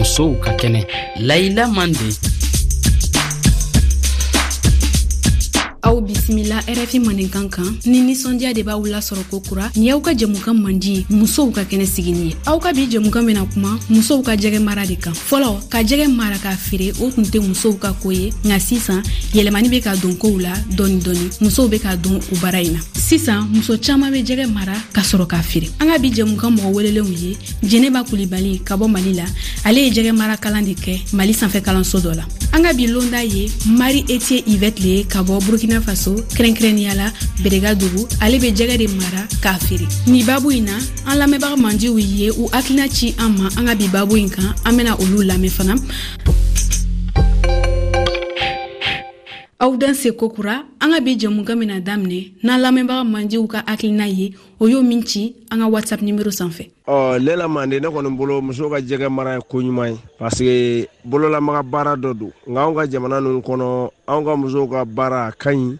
musow ka kɛnɛ layila mande aw bisimila rfi maninkan kan ni ninsɔndiya de b'aw lasɔrɔ ko kura ni y'aw ka jɛmukan mandi ye musow ka kɛnɛ sigini ye aw ka bi jɛmukan bena kuma musow ka jɛgɛ mara de kan fɔlɔ ka jɛgɛ mara k'a feere o tun tɛ musow ka ko ye nka sisan yɛlɛmani be ka don kow la dɔɔni dɔɔni musow be ka don o baara ɲi na sisan muso caaman be jɛgɛ mara ka sɔrɔ k'a feere an ka bi jɛmukan mɔgɔ welelenw ye jeneba kulibali ka bɔ mali la ale ye jɛgɛ mara kalan de kɛ mali sanfɛ kalanso dɔ la an ka bi londa ye mari etie ivet le ye ka bɔ burkina faso kɛrɛnkɛrɛnniya la berega dugu ale be jɛgɛ de mara k'a feere ni babu in na an lamɛnbaga mandiw ye u hakilina ci an ma an ka bi babu in kan an bena olu lamɛn fana aw dan se kokura an ka bi jɛmukan mina daminɛ n'an lamɛnbaga mandiw ka hakilina ye o y'o min ci an ka whatsapp nimero sanfɛ ɔ lela mande ne kɔni bolo muso ka jɛgɛ mara ye koɲuman ye parseke bololamaga baara dɔ don nka anw ka jamana ninnu kɔnɔ anw ka musow ka baara ka ɲi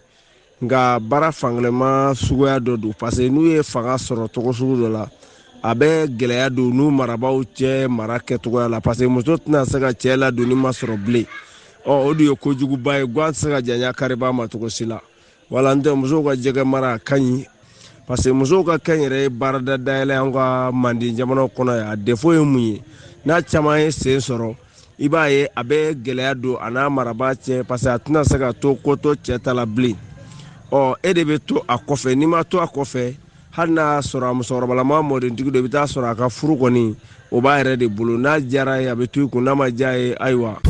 nka baara fankɛlɛma suguya dɔ don parseke n'u ye fanga sɔrɔ togo sugu dɔ la a bɛ gɛlɛya don n'u marabaw cɛ mara kɛcogoya la parseke muso tɛna se ka cɛɛ ladonni ma sɔrɔ bilen ɔ o dun ye kojuguba ye gan tɛ se ka janya kariba ma cogo si la wala n tɛ musow ka jɛgɛ mara a ka ɲi parce que musow ka kɛ yɛrɛ ye baarada dayɛlɛ an ka manden jamana kɔnɔ ye a defo ye mun ye n'a caman ye sen sɔrɔ i b'a ye a bɛ gɛlɛya don a n'a marabaa cɛ parce que a tɛna se ka to kotɔ cɛ ta la bilen ɔ e de bɛ to a kɔfɛ n'i ma to a kɔfɛ hali n'a y'a sɔrɔ a musokɔrɔbalama mɔdentigi do i bɛ taa sɔrɔ a ka furu kɔni o b'a yɛrɛ de bolo n'a diyara ye a bɛ to i kun n'a ma diya ye ayiwa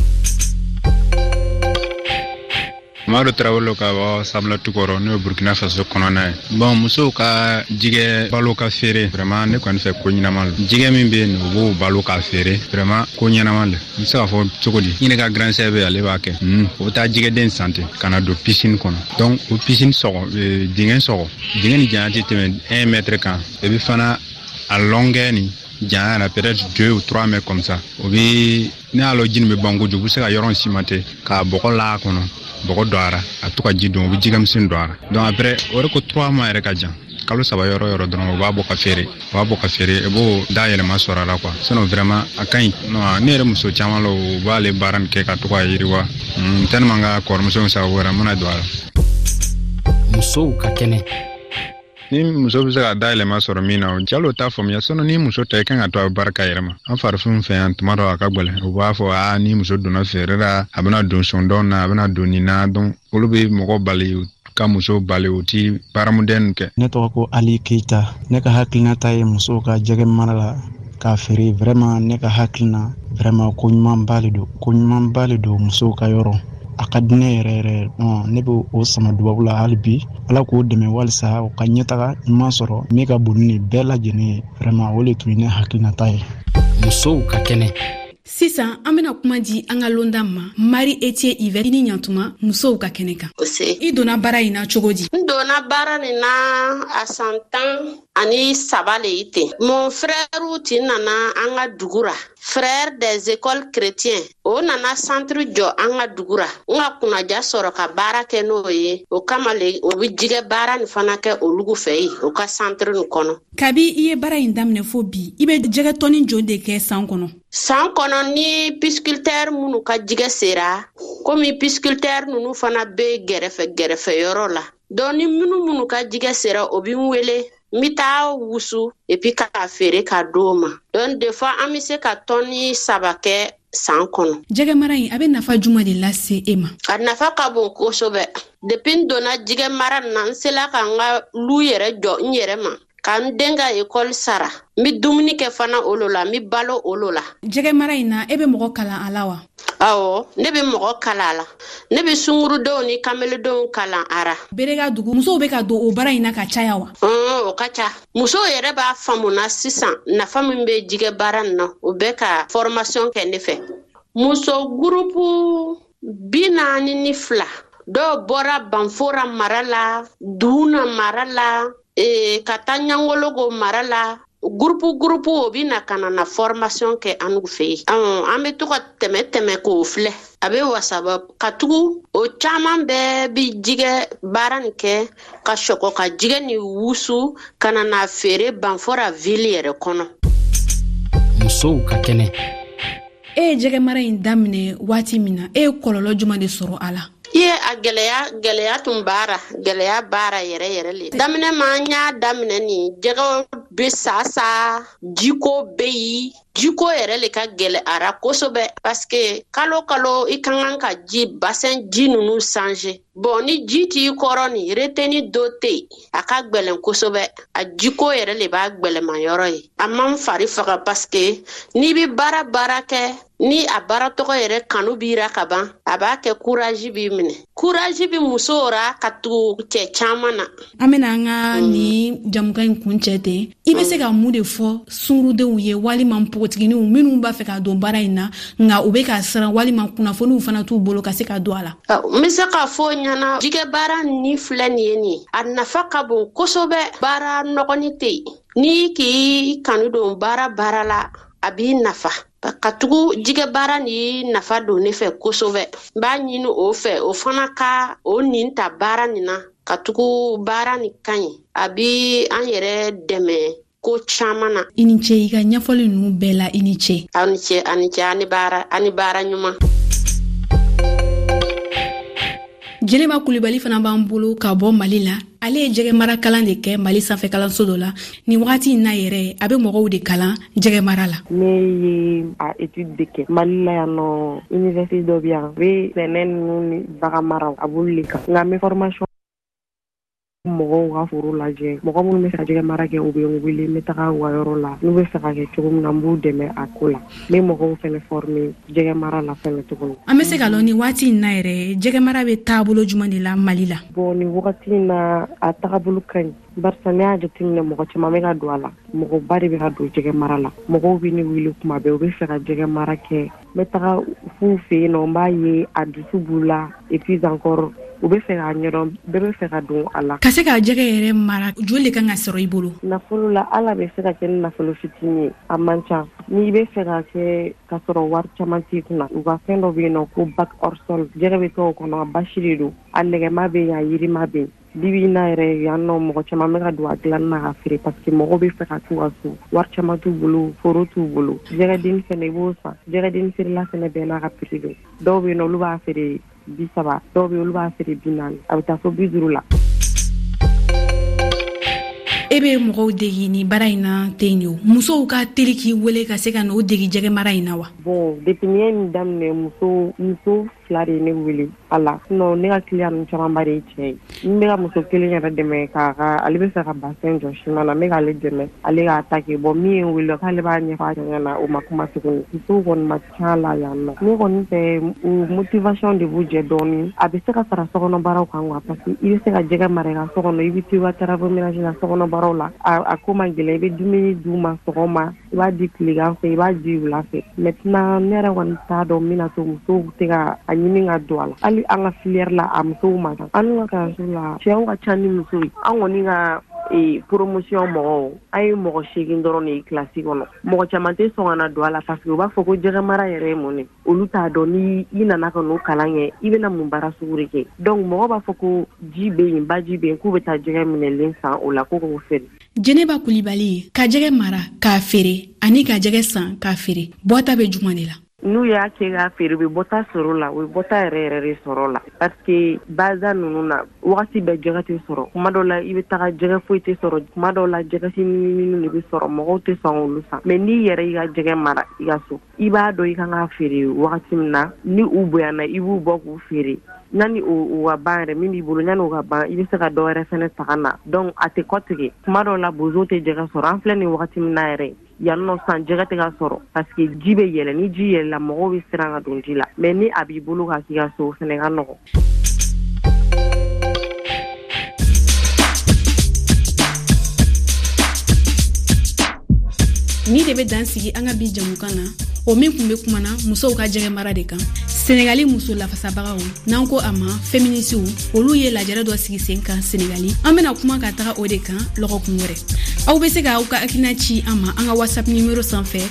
madu tarawele ka bɔ sabula tukɔrɔ n'o ye burkina faso kɔnɔna ye bɔn musow ka jigɛ balo ka feere vraiman ne kɔni fɛ ko ɲɛnama lo jigɛ min be yen u b'o balo ka feere vraiman ko ɲɛnama le n be se k'a fɔ cogo di ɲinɛ ka gransɛ be ale b'a kɛ u hmm, be taa jigɛden sante ka na don pisini kɔnɔ donk o pisini sɔgɔ dingɛ sɔgɔ dingɛ ni janya tɛ tɛmɛ 1 mètre kan et puis fana a longueur ni janya na peut-être 2 ou 3 mètres comme ça o bɛ ne y'a lɔ ji nin bɛ ban kojugu u bɛ se ka yɔrɔ in cimenter k'a bɔgɔ l'a kɔnɔ bɔgɔ don a ra a bɛ to ka ji don u bɛ jikamisɛn don a ra donc après o de ko 3 mois yɛrɛ ka jan kalo saba yɔrɔ yɔrɔ dɔrɔn u b'a bɔ ka feere u b'a bɔ ka feere i b'o da yɛlɛma sɔrɔ a la kuwa sinɔn wɛrɛma a ka ɲi ne yɛrɛ muso caman la u b'ale baara nin kɛ ka to k'a yiriwa hmm, tɛnima ka kɔrɔmuso sa wɛrɛ mana don a la musow ka kɛnɛ ni muso bɛ se ka da yɛlɛma sɔrɔ min na o jalo t'a faamuya sɔnni ni muso ta i kan ka to a bɛ baara ka yɛrɛ ma an farifinw fɛ yan tuma dɔ a ka gɛlɛn u b'a fɔ a ni muso donna feere la a bɛna don sɔndɔn na a bɛna don nin na dɔn olu bɛ mɔgɔ bali ka muso bali u ti baaramudenn kɛ ne tɔgɔ ko ali keita ne ka hakilinata ye musow ka jɛgɛ mara la k'a feere vrɛma ne ka hakilina vrɛma ko ɲumanba le don ko ɲumanba le don musow ka yɔrɔ a ka di ne yɛrɛ yɛrɛ ne bɛ o sama dubabu la hali bi ala k'o dɛmɛ walisa u ka ɲɛtaga ɲuman sɔrɔ min ka bon ni bɛɛ lajɛlen ye vrɛma o le tun ye ne hakilinata ye musow ka kɛnɛ sisan an bena kuma di an ka londa ma mari etie ivɛr i ni ɲatuma musow ka kɛnɛ kan i donna baara in na cogo di n donna baara nin na a san tan ani saba le i ten mon frɛrɛw ti nana an ka dugu ra frɛrɛ des écoles chrétiens o nana centre jɔ an ka dugu ra n ka kunnaja sɔrɔ ka baara kɛ n'o ye o kama le o be jigɛ baara nin fana kɛ olugu fɛ ye o ka centre nin kɔnɔ kabi i ye baara in daminɛ fo bi i bɛ jɛgɛ tɔni joli de kɛ saan kɔnɔ saan kɔnɔ ni pisikilitɛri minnu ka jigɛ sera komi pisikilitɛri nunu fana be gɛrɛfɛ gɛrɛfɛ yɔrɔ la dɔn ni minnu minnu ka jigɛ sera o bi n wele n be taa wusu epi k'a feere ka doo ma dɔn defa an be se ka tɔni saba kɛ san kɔnɔ jɛgɛmara in a bɛ nafa juma de lase e ma a nafa ka bon kosɛbɛ depi n donna jɛgɛmara na n sela ka n ka lu yɛrɛ jɔ n yɛrɛ ma ka n den ka ekɔli sara n be dumuni kɛ fana o lo la n be balo o lo la jɛgɛmara in na e be mɔgɔ kalan a la wa awɔ ne be mɔgɔ kala a la ne be sungurudenw ni kameledenw kalan ara berega dugu musow be ka don o bara in na ka caya wa o ka ca muso yɛrɛ b'a faamu na sisan nafa min bɛ jigɛ baara nin na u bɛ ka fɔrmasiyɔn kɛ ne fɛ muso gurupu bi naani ni fila dɔw bɔra banfora mara la duuna mara la e, ka taa ɲangologo mara la gurupu gurupu o bi na ka na na fɔrmasiyɔn kɛ an fɛ yen an bɛ to ka tɛmɛ tɛmɛ k'o filɛ a bɛ wasaba ka tugu o caman bɛɛ bi jigɛ baara nin kɛ ka sɔgɔ ka jigɛ ni wusu ka na n'a feere banfɔra vili yɛrɛ kɔnɔ musow ka kɛnɛ e ye jɛgɛmara in daminɛ waati min na e ye kɔlɔlɔ juman de sɔrɔ a la i ye a gɛlɛya gɛlɛya tun baara gɛlɛya baara yɛrɛ yɛrɛ le daminɛ ma n y'a daminɛ ni jɛgɛ be sa sa jiko be yi jiko yɛrɛ le ka gɛlɛyara kosɛbɛ paske kalo kalo i ka kan ka ji basɛn ji nunu sange bɔn ni ji t'i kɔrɔ ni reteni do tɛ yen a ka gwɛlɛn kosɛbɛ a jiko yɛrɛ le b'a gwɛlɛma yɔrɔ ye a man fari faga paske n'i be baara baara kɛ ni a baara tɔgɔ yɛrɛ kanu b'ira ka ban a b'a kɛ kuraji b'i minɛ kuraji bi muso ra ka tugu cɛ caaman na an bena an ka mm. ni jamukan ɲi kun cɛ ten i bɛ se ka mun de fɔ sungurudenw ye walima npogotigininw minnu b'a fɛ ka don baara in na nka u bɛ ka siran walima kunnafoniw fana t'u bolo ka se ka don a la n bɛ se k'a fɔ ɲɛna jikɛ baara ni filɛ nin ye nin a nafa ka bon kosɛbɛ baara nɔgɔni tɛ yen n'i k'i kanu don baara baara la a b'i nafa ka tugu jigɛ baara ni nafa don ne fɛ kosɛbɛ n b'a ɲini o fɛ o fana ka o nin ta baara nin na ka tugu baara ni ka ɲi a bi an yɛrɛ dɛmɛ ko caman na i ni ce i ka ɲɛfɔli nunu bɛɛ la i ni ce aw ni ce ani ce ani baara ani baara ɲuman jeneba kulibali fana b'an bolo ka bɔ mali la ale ye jɛgɛ mara kalan de kɛ mali sanfɛ kalanso dɔ la nin wagati in na yɛrɛ a bɛ mɔgɔw de kalan jɛgɛ mara la ne ye a etude de kɛ mali la yan nɔ université dɔ bɛ yan a bɛ sɛnɛ ninnu ni bagan maraw a b'olu le kan nka n bɛ formation mɔgɔw ka foro lajɛ mɔgɔ minnu bɛ sajɛgɛ mara kɛ u bɛ n wele n bɛ taga u ka yɔrɔ la n'u bɛ fɛ ka kɛ cogo min na n b'u dɛmɛ a ko la n bɛ mɔgɔw fɛnɛ forme jɛgɛ mara la fɛnɛ tuguni an bɛ se ka lɔ ni waati in na yɛrɛ jɛgɛ mara bɛ taabolo juman de la mali la bɔn ni wagati in na a tagabolo ka ɲi Barisa ne y'a jateminɛ mɔgɔ caman bɛ ka don a la mɔgɔba de bɛ ka don jɛgɛ mara la mɔgɔw bɛ ne wele kuma bɛɛ u bɛ fɛ ka jɛgɛ mara kɛ ne taga fuw fɛ yen nɔ n b'a ye a dusu b'u la et puis encore u bɛ fɛ k'a ɲɛdɔn bɛɛ bɛ fɛ ka don a la ka se k'a jɛgɛ yɛrɛ mara joli de kan ka sɔrɔ i bolo nafolo la ala bɛ se ka kɛ ni nafolo fitini ye a man ca n'i bɛ fɛ ka kɛ ka sɔrɔ wari caman t'i kunna u ka fɛn dɔ bɛ yen nɔ ko bac orsol jɛgɛ bɛ kɛ o kɔnɔ a basi de don a nɛgɛma bɛ yen a yirima bɛ yen bibi n'a yɛrɛ yan nɔ mɔgɔ caman bɛ ka don a dilanni na ka feere parce que mɔgɔw bɛ fɛ ka t'u ka so wari caman t'u bolo foro t'u bolo jɛgɛdenni fɛnɛ i b'o san jɛgɛdenni feerela fɛnɛ bɛɛ n'a ka prix don dɔw bɛ yen nɔ olu b'a feere bi saba dɔw bɛ olu b'a feere bi naani a bɛ taa fo bi duuru la e bɛ mɔgɔw degi ni baara in na ten de o musow ka teli k'i wele ka se ka n'o degi jɛgɛ mara in na wa bon depuis n ye nin daminɛ muso muso fila de ye ne wele a la sinon ne ka client ninnu camanba de ye cɛ ye n bɛ ka muso kelen yɛrɛ dɛmɛ k'a ka ale bɛ fɛ ka bassin jɔ ciment na n bɛ k'ale dɛmɛ ale k'a ta kɛ bon min ye n wele k'ale b'a ɲɛfɔ a ɲɛna na o ma kuma tuguni musow kɔni ma ca la yan nɔ ne kɔni fɛ u motivation de b'u jɛ dɔɔni a bɛ se ka fara sokɔnɔ baaraw kan quoi parce que i bɛ se ka jɛgɛ mara i ka so kɔnɔ i bɛ to i ka travaux ménage la sokɔnɔ baaraw la a ko man gɛlɛn i bɛ dumuni d'u ma sɔgɔma i b'a di tilegan fɛ i b'a di wula fɛ maintenant ne yɛrɛ kɔni t'a dɔn n bɛna to musow tɛ ka a ɲini ka don a la hali an ka filière la a musow man ca an ka kalanso la cɛw ka ca ni muso ye an kɔni ka ee promotion mɔgɔw a ye mɔgɔ seegin dɔrɔn de ye kilasi kɔnɔ mɔgɔ caman tɛ sɔn ka na don a la parce que u b'a fɔ ko jɛgɛmara yɛrɛ ye mun ye olu t'a dɔn ni i nana ka n'o kalan kɛ i bɛna mun baara sugu de kɛ donc mɔgɔ b'a fɔ ko ji bɛ yen baji bɛ yen k'u bɛ taa jɛgɛ minɛlen san o la ko k'o feere jeneba kulibali ka jɛgɛ mara k'a feere ani ka jɛgɛ san k'a feere bɔta bɛ juman de la n'u y'a kɛ k'a feere u bɛ bɔta sɔrɔ la u bɛ bɔta yɛrɛ yɛrɛ de sɔrɔ la parce que baza ninnu na wagati bɛɛ jɛgɛ tɛ sɔrɔ kuma dɔw la i bɛ taga jɛgɛ foyi tɛ sɔrɔ kuma dɔw la jɛgɛsi ɲininɲini de bɛ sɔrɔ mɔgɔw tɛ sɔn olu san mɛ n'i yɛrɛ i ka jɛgɛ mara i ka so i b'a dɔn i ka ka feere wagati min na ni u bonyana i b'u bɔ k'u feere yanni ka ban yɛrɛ min b'i bolo yan ka ban i bɛ se ka dɔw fana ta na dɔn a tɛ kɔ tigɛ kuma dɔw la bozo tɛ jɛgɛ sɔrɔ an filɛ ni wagati min yɛrɛ yanniɔnɔ san jɛgɛ tigɛ sɔrɔ pa que ji bɛ yɛlɛ ni ji yɛlɛ mɔgɔw bɛ siran ka don ji la mɛ ni a b'i bolo ka so o fana ka nɔgɔ ni de bɛ dan sigi an ka bi jamukan na o min tun bɛ kumana musow ka jɛgɛ mara de kan senegali muso lafasabagaw n'an ko a ma feminisiw olu ye lajɛrɛ dɔ sigi sen kan senegali an bena kuma ka taga o de kan lɔgɔkun wɛrɛ aw be se ka aw ka hakilina ci an ma an ka whatsapp nimero sanfɛ